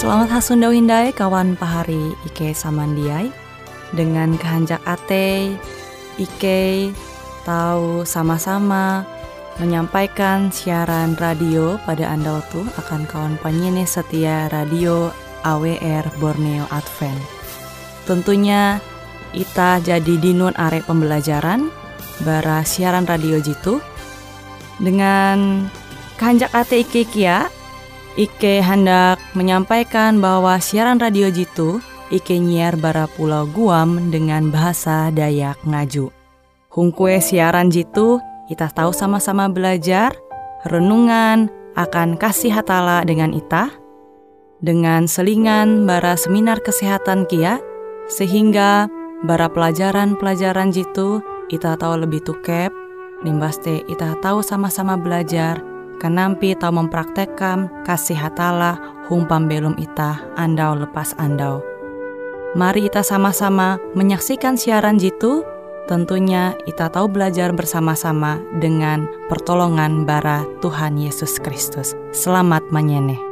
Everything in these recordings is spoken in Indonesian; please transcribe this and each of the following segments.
Selamat hasundau hindai kawan pahari Ike Samandiai Dengan kehanjak ate Ike tahu sama-sama menyampaikan siaran radio pada Anda waktu akan kawan penyanyi setia radio AWR Borneo Advent. Tentunya Ita jadi dinun arek pembelajaran bara siaran radio jitu dengan kanjak ate Ike kia Ike hendak menyampaikan bahwa siaran radio jitu Ike nyiar bara pulau Guam dengan bahasa Dayak Ngaju. Hungkue siaran jitu kita tahu sama-sama belajar, renungan akan kasih hatala dengan ita, dengan selingan bara seminar kesehatan kia, sehingga bara pelajaran-pelajaran jitu ita tahu lebih tukep, nimbaste ita tahu sama-sama belajar, kenampi tahu mempraktekkan kasih hatala humpam belum ita andau lepas andau. Mari kita sama-sama menyaksikan siaran jitu Tentunya kita tahu belajar bersama-sama dengan pertolongan bara Tuhan Yesus Kristus. Selamat menyeneh.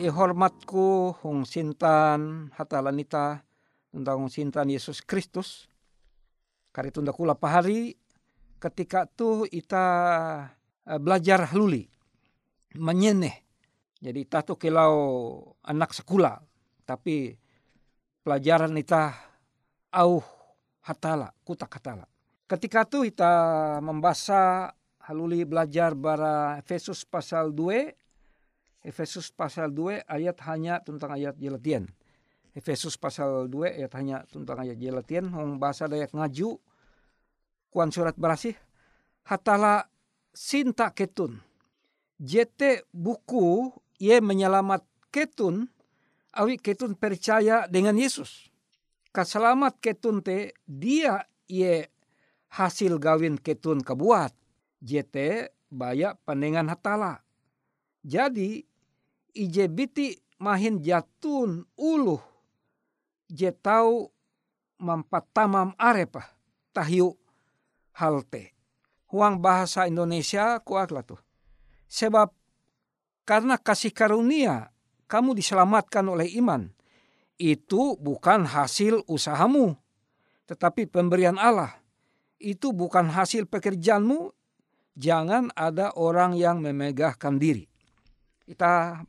Je hormatku hong sintan hatalanita tentang hong sintan Yesus Kristus. Kari tunda kula pahari ketika tu ita uh, belajar luli menyeneh. Jadi ita tu kilau anak sekolah tapi pelajaran ita au hatala kutak hatala. Ketika tu ita membaca haluli belajar bara Efesus pasal 2 Efesus pasal 2 ayat hanya tentang ayat jelatian. Efesus pasal 2 ayat hanya tentang ayat jelatian. Hong bahasa dayak ngaju. Kuan surat berasih. Hatala sinta ketun. Jete buku ye menyelamat ketun. Awi ketun percaya dengan Yesus. Kaselamat ketun te dia ye hasil gawin ketun kebuat. Jete bayak panengan hatala. Jadi ije biti mahin jatun uluh je tau mampatamam arepa tahiu halte. Huang bahasa Indonesia kuaklah tuh. Sebab karena kasih karunia kamu diselamatkan oleh iman. Itu bukan hasil usahamu. Tetapi pemberian Allah. Itu bukan hasil pekerjaanmu. Jangan ada orang yang memegahkan diri ita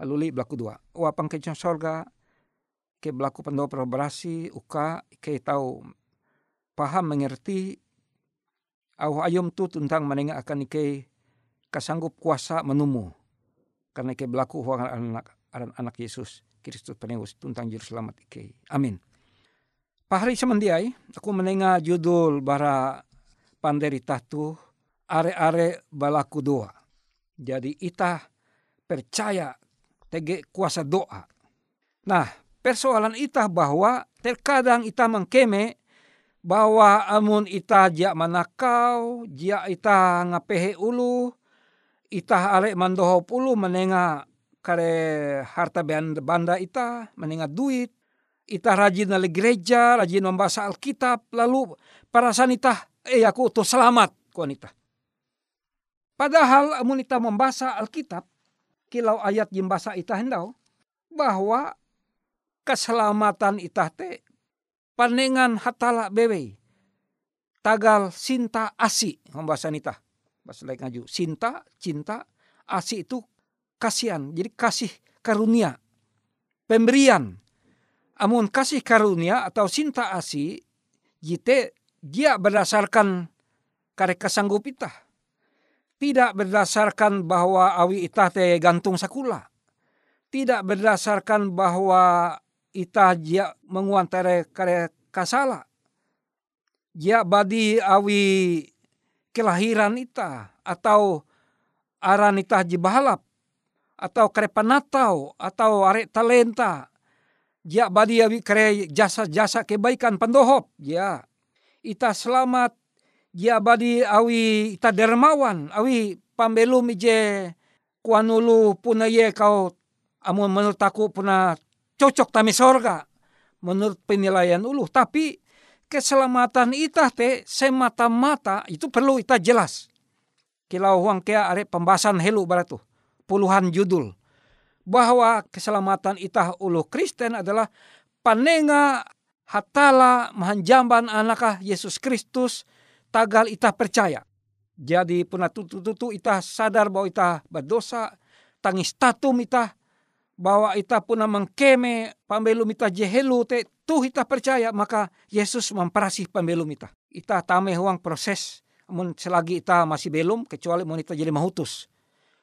haluli belaku dua. Wapang ke sorga ke belaku pendoa perberasi uka ke tahu paham mengerti au ayom tu tentang menengah akan ike kasanggup kuasa menumu karena ke belaku huang anak anak, anak Yesus Kristus penebus tentang juru selamat ike. Amin. Pahari semendiai aku menengah judul bara panderita tu are-are balaku doa. Jadi itah percaya tege kuasa doa. Nah, persoalan ita bahwa terkadang ita mengkeme bahwa amun ita jia manakau, jia ita ngapehe ulu, ita ale mandoho ulu menenga kare harta banda ita, menenga duit, ita rajin dari gereja, rajin membaca Alkitab, lalu perasaan ita, eh aku tuh selamat, kuan ita. Padahal amun ita membaca Alkitab, kilau ayat jimbasa itah hendau bahwa keselamatan itah te panengan hatala bewe tagal sinta asi membahasan itah bahasa lain ngaju sinta cinta asi itu kasihan jadi kasih karunia pemberian. Amun kasih karunia atau sinta asi jite dia berdasarkan karek kesanggup itah tidak berdasarkan bahwa awi itah te gantung sakula. Tidak berdasarkan bahwa itah jia menguantare kare kasala. Jia badi awi kelahiran ita atau aran itah jibahalap atau kare panatau atau are talenta. Jia badi awi kare jasa-jasa kebaikan pandohop. Ya, ita selamat Jia badi awi ita dermawan, awi pambelum ije kuanulu puna ye kau amun menurut aku puna cocok tami sorga. Menurut penilaian ulu tapi keselamatan ita te semata-mata itu perlu ita jelas. Kilau huang kea are pembahasan helu baratu puluhan judul. Bahwa keselamatan ita ulu Kristen adalah panenga hatala mahanjamban anakah Yesus Kristus tagal ita percaya. Jadi puna tutu-tutu ita sadar bahwa ita berdosa, tangis tatum ita, bahwa ita puna mengkeme pambelum ita jehelu te tuh ita percaya maka Yesus memperasih pambelum ita. Ita tame huang proses mun selagi ita masih belum kecuali mun ita jadi mahutus.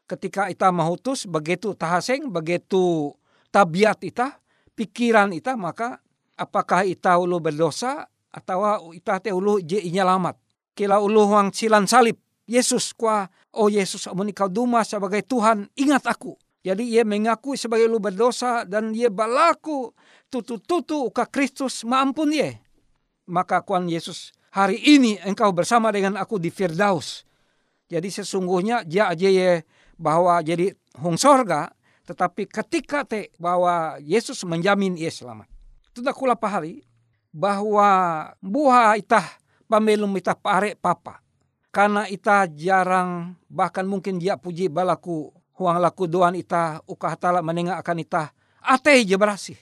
Ketika ita mahutus begitu tahaseng begitu tabiat ita pikiran ita maka apakah ita ulu berdosa atau ita te ulu je inyalamat kila uluhuang silan salib Yesus kwa oh Yesus amun kau duma sebagai Tuhan ingat aku. Jadi ia mengaku sebagai lu berdosa dan ia balaku tutu-tutu uka Kristus maampun ye. Maka kuan Yesus hari ini engkau bersama dengan aku di Firdaus. Jadi sesungguhnya dia aja ye bahwa jadi hong sorga tetapi ketika te bahwa Yesus menjamin ia selamat. Itu tak kula pahari bahwa buah itah pamelum ita pare papa. Karena ita jarang bahkan mungkin dia puji balaku huang laku doan ita uka hatala menengah akan ita ate je berasih.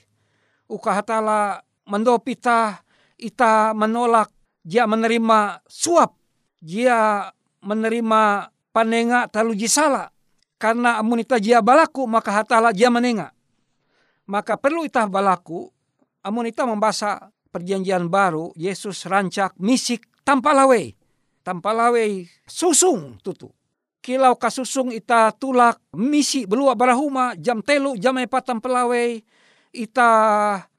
Uka hatala mendopi ita menolak dia menerima suap dia menerima panenga talu jisala karena amun ita dia balaku maka hatala dia menenga maka perlu ita balaku amun ita membaca perjanjian baru Yesus rancak misik tanpa lawe tanpa lawe susung tutu. Kilau kasusung ita tulak misi belua barahuma jam telu jam epat tempelawei ita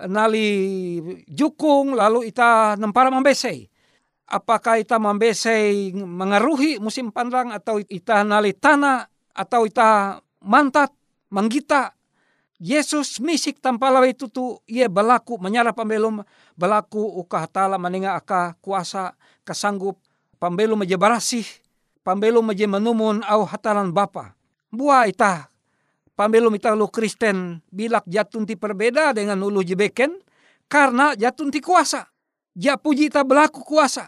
nali jukung lalu ita nempara membesei apakah ita membesei mengaruhi musim pandang atau ita nali tanah atau ita mantat manggita Yesus misik tanpa lawe itu tu ia berlaku menyala pembelum berlaku ukah tala menengah aka kuasa kesanggup pembelum mejebarasih pambelum meje menumun au hatalan bapa. Buah ita pambelum ita lu Kristen bilak jatun ti perbeda dengan ulu jebeken karena jatun ti kuasa. Ja puji ita belaku kuasa.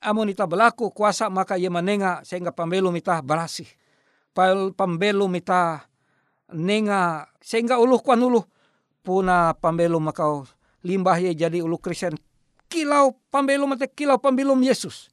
Amun ita belaku kuasa maka ia menenga sehingga pambelum ita berasih. Pambelum ita nenga sehingga uluh kuan uluh puna pambelum makau limbah ye jadi ulu Kristen kilau pambelum mate kilau pambelum Yesus.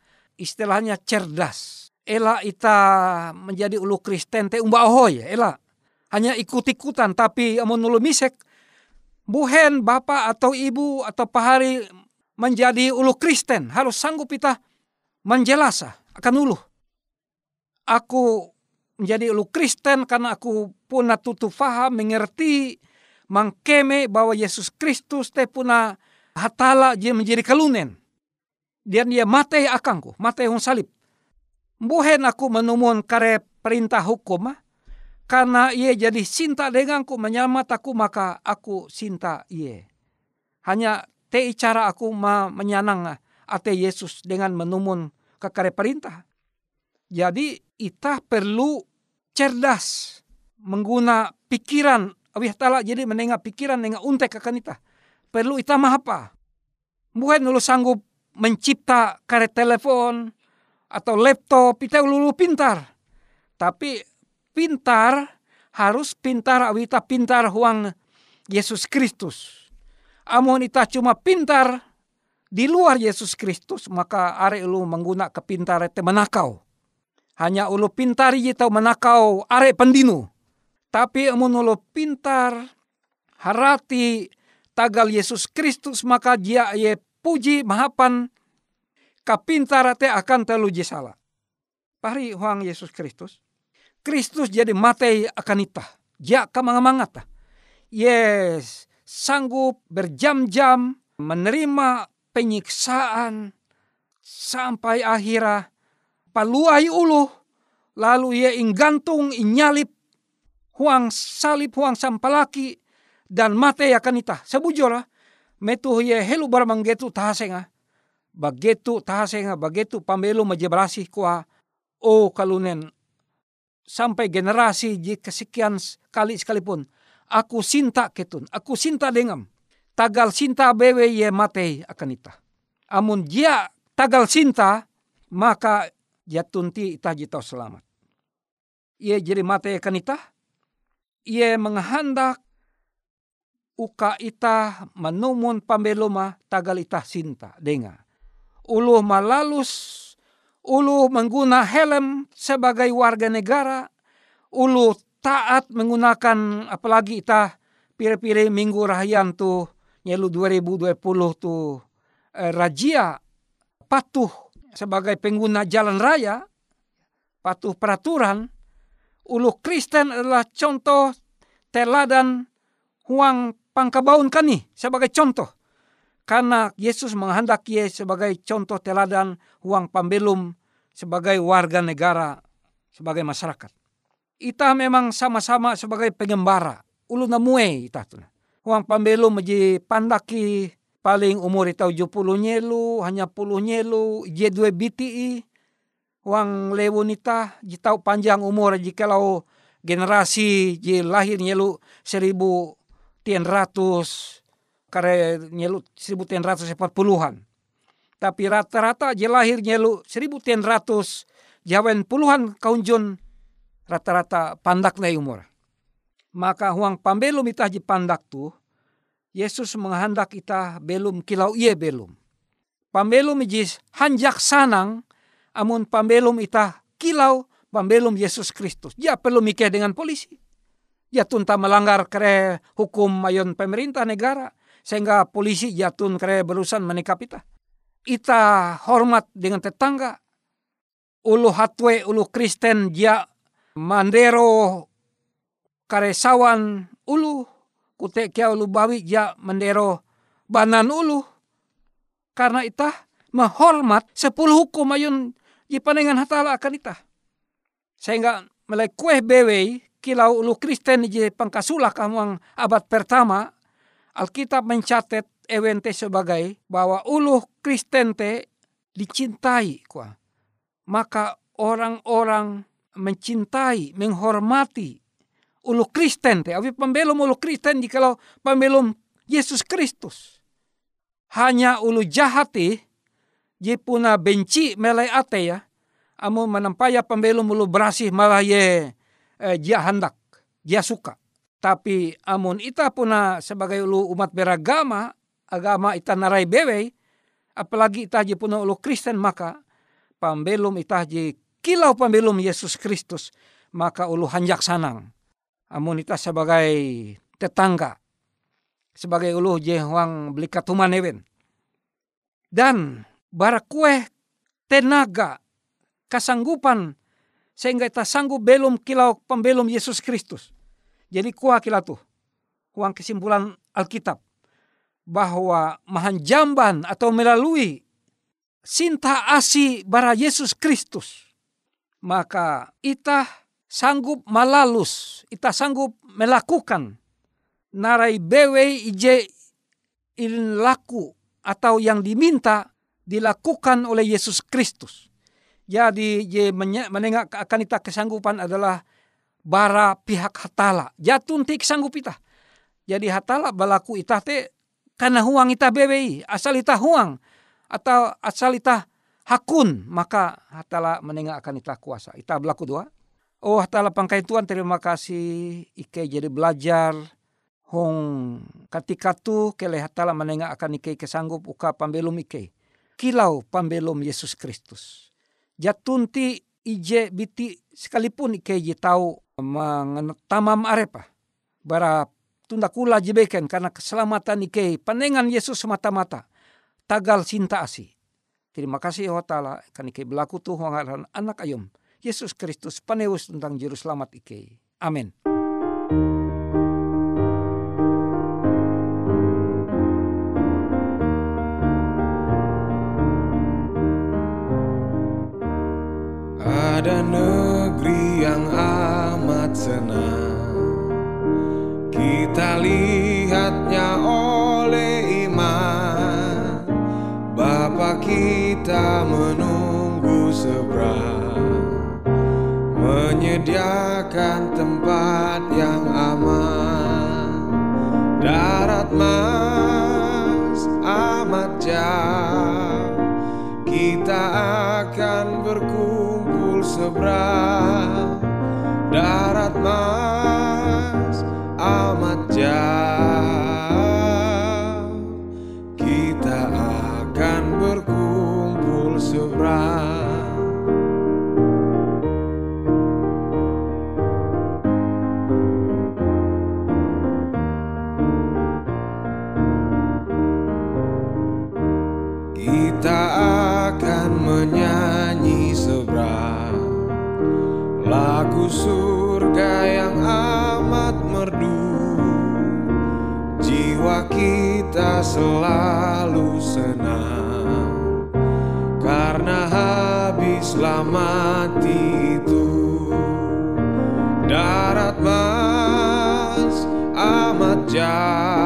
istilahnya cerdas. Ela kita menjadi ulu Kristen te umba ahoy, ela hanya ikut-ikutan tapi amun ulu misek buhen bapak atau ibu atau pahari menjadi ulu Kristen harus sanggup kita menjelasa akan ulu. Aku menjadi ulu Kristen karena aku puna tutu faham mengerti mangkeme bahwa Yesus Kristus te puna hatala dia menjadi kalunen. Dan dia mate akangku, mate yang salib. Buhen aku menumun kare perintah hukum karena ia jadi cinta denganku menyelamat aku maka aku cinta ia. Hanya te cara aku ma menyanang ate Yesus dengan menumun ke kare perintah. Jadi kita perlu cerdas mengguna pikiran awih tala jadi menengah pikiran nengah untek akan ita. Perlu ita mah apa? Bukan lu sanggup mencipta kare telepon, atau laptop kita lulu pintar. Tapi pintar harus pintar awita pintar huang Yesus Kristus. Amun ita cuma pintar di luar Yesus Kristus maka are ulu mengguna kepintar te menakau. Hanya ulu pintar tau menakau are pendinu. Tapi amun ulu pintar harati tagal Yesus Kristus maka dia ye puji mahapan kapintar te akan telu salah. Pari huang Yesus Kristus. Kristus jadi matei akan ita. Ja kamanga-mangata. Yes, sanggup berjam-jam menerima penyiksaan sampai akhirnya paluai ulu lalu ia inggantung inyalip huang salib huang sampalaki dan mate akan ita sebujura metu ye helu barmanggetu tahasenga. Bagetu tahasenga bagetu pambelu majebrasi kuah oh kalunen sampai generasi ji kesekian kali sekalipun aku sinta ketun aku sinta dengan tagal sinta bewe ye mate akan ita amun dia tagal sinta maka tunti ita jita selamat. Ia jadi mate akan ita ia menghendak uka ita menumun pambeloma tagal ita sinta dengar ulu malalus, ulu mengguna helm sebagai warga negara, ulu taat menggunakan apalagi kita pire-pire minggu rahayan tu nyelu 2020 tu eh, rajia patuh sebagai pengguna jalan raya, patuh peraturan, ulu Kristen adalah contoh teladan huang pangkabaun kani sebagai contoh karena Yesus menghendaki sebagai contoh teladan uang pambelum sebagai warga negara, sebagai masyarakat. Ita memang sama-sama sebagai pengembara. Ulu namue ita tu. Uang pambelum menjadi pandaki paling umur ita 70 nyelu, hanya puluh nyelu, je dua BTI. Uang lewun ita, jitau panjang umur jikalau generasi je lahir nyelu seribu tian ratus kare nyelu 1940-an. Tapi rata-rata je lahir nyelu 1900 jawen puluhan kaunjun rata-rata pandak na umur. Maka huang pambelum itah je pandak tu, Yesus menghendak kita belum kilau iye belum. Pambelum iji hanjak sanang, amun pambelum itah kilau pambelum Yesus Kristus. Dia perlu mikir dengan polisi. Dia tunta melanggar kere hukum mayon pemerintah negara sehingga polisi jatun kare berusan menikap ita. Ita hormat dengan tetangga. Ulu hatwe, ulu Kristen dia mandero karesawan ulu. Kute kia ulu bawi dia mandero banan ulu. Karena ita menghormat sepuluh hukum ayun di panengan hatala akan ita. Sehingga mulai kue bewe kilau ulu Kristen di pangkasulah kamu abad pertama Alkitab mencatat ewente sebagai bahwa ulu Kristen te dicintai kuah. Maka orang-orang mencintai, menghormati ulu Kristen te. Abi pembelum ulu Kristen jikalau pembelum Yesus Kristus. Hanya ulu jahati je puna benci melai ate ya. Amu menampaya pembelum ulu berasih malah ye eh, dia hendak, dia suka. Tapi amun ita puna sebagai ulu umat beragama, agama ita narai bewe, apalagi ita je puna ulu Kristen maka pambelum ita je kilau pambelum Yesus Kristus, maka ulu hanjak sanang. Amun ita sebagai tetangga, sebagai ulu je huang beli katuman ewen. Dan barakue tenaga, kasanggupan, sehingga ita sanggup belum kilau pembelum Yesus Kristus. Jadi kuah tuh uang kesimpulan Alkitab. Bahwa mahanjamban atau melalui sinta asi bara Yesus Kristus. Maka itah sanggup malalus, itah sanggup melakukan. Narai bewe ije laku atau yang diminta dilakukan oleh Yesus Kristus. Jadi je menengak akan ita kesanggupan adalah bara pihak hatala. Jatun ti kesanggup ita. Jadi hatala balaku ita te karena huang ita bebei. Asal ita huang. Atau asal ita hakun. Maka hatala menengak akan ita kuasa. Ita belaku dua. Oh hatala pangkai Tuhan terima kasih. Ike jadi belajar. Hong ketika tu kele hatala menengak akan ike kesanggup uka pambelum ike. Kilau pambelum Yesus Kristus jatunti ije biti sekalipun ike je tahu tamam arepa bara tunda kula jebeken karena keselamatan ike panengan Yesus semata-mata. Tagal cinta asi terima kasih ya ta'ala kan ike berlaku tuh anak ayom Yesus Kristus paneus tentang juru selamat ike. Amin Ada negeri yang amat senang. Kita lihatnya oleh iman. Bapa kita menunggu seberang. Menyediakan tempat yang aman. Darat mas seberang darat mas amat jauh. Kita akan berkumpul seberang kita akan menyanyi seberang lagu surga yang amat merdu. Jiwa kita selalu senang. Karena habislah mati itu darat mas amat jauh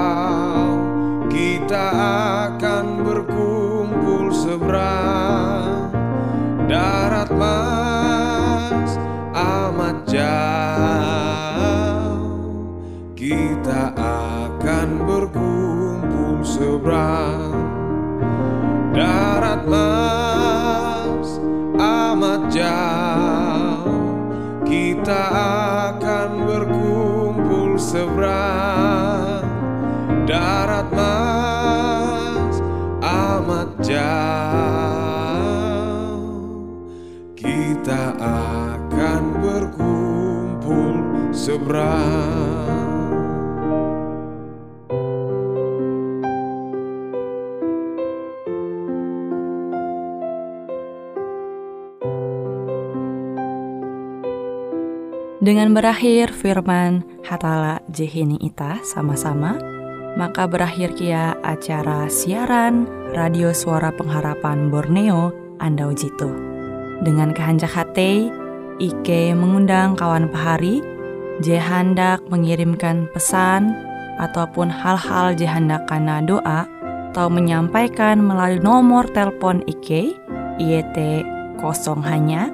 berkumpul seberang. Darat mas amat jauh. Kita akan berkumpul seberang. Darat mas amat jauh. Kita akan berkumpul seberang Dengan berakhir firman Hatala Jehini Ita sama-sama, maka berakhir kia acara siaran Radio Suara Pengharapan Borneo Andau Jitu. Dengan kehanjak hati, Ike mengundang kawan pahari, je hendak mengirimkan pesan ataupun hal-hal je hendak karena doa atau menyampaikan melalui nomor telepon Ike IET kosong hanya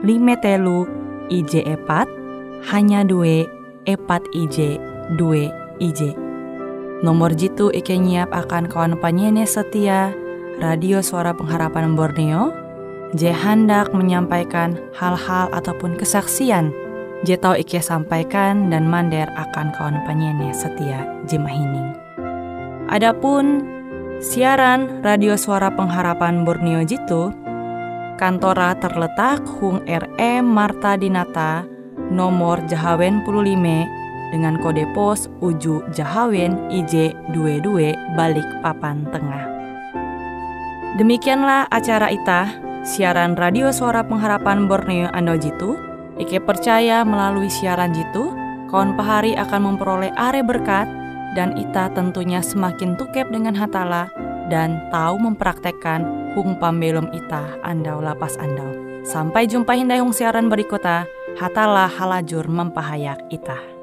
5 telu IJ epat hanya dua epat IJ dua IJ. Nomor jitu Ike nyiap akan kawan penyanyi setia Radio Suara Pengharapan Borneo Je hendak menyampaikan hal-hal ataupun kesaksian Je tau Ike sampaikan dan mander akan kawan penyanyi setia Jimahining. Adapun siaran Radio Suara Pengharapan Borneo Jitu kantora terletak Hung RE Marta Dinata nomor Jahawen 15 dengan kode pos Uju Jahawen IJ22 balik papan tengah. Demikianlah acara ita, siaran radio suara pengharapan Borneo Ando Jitu. Ike percaya melalui siaran Jitu, kawan pahari akan memperoleh are berkat dan ita tentunya semakin tukep dengan hatala dan tahu mempraktekkan hung pambelum ita andau lapas andau. Sampai jumpa hindayung siaran berikutnya. Hatalah halajur mempahayak itah.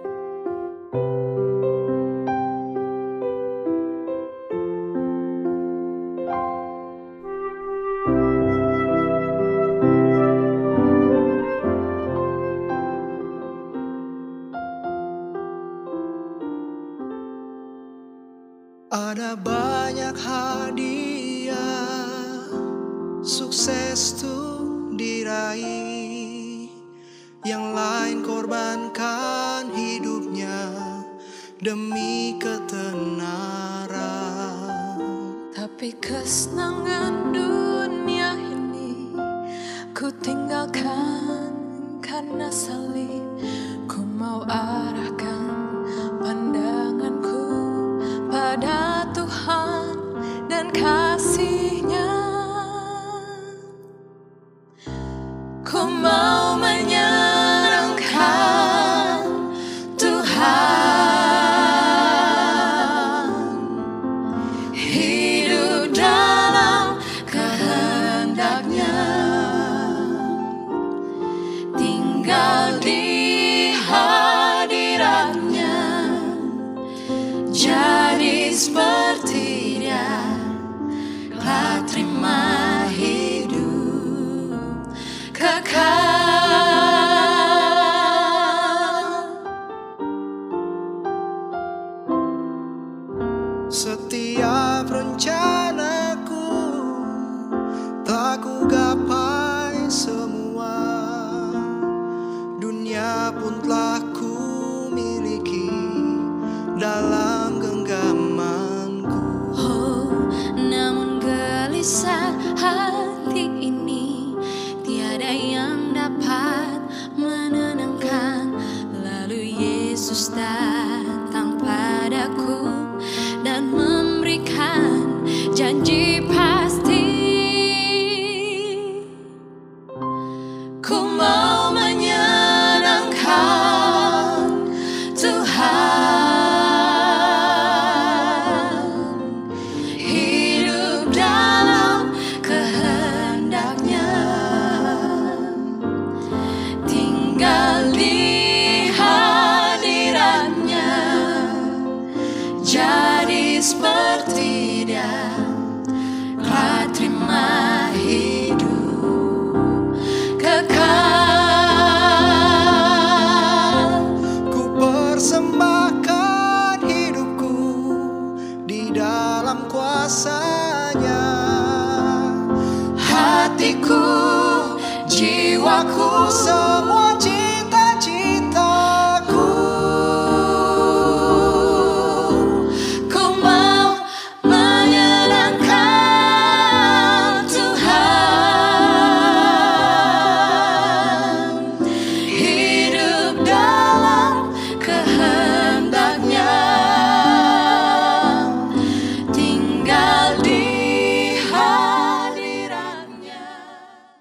Jadi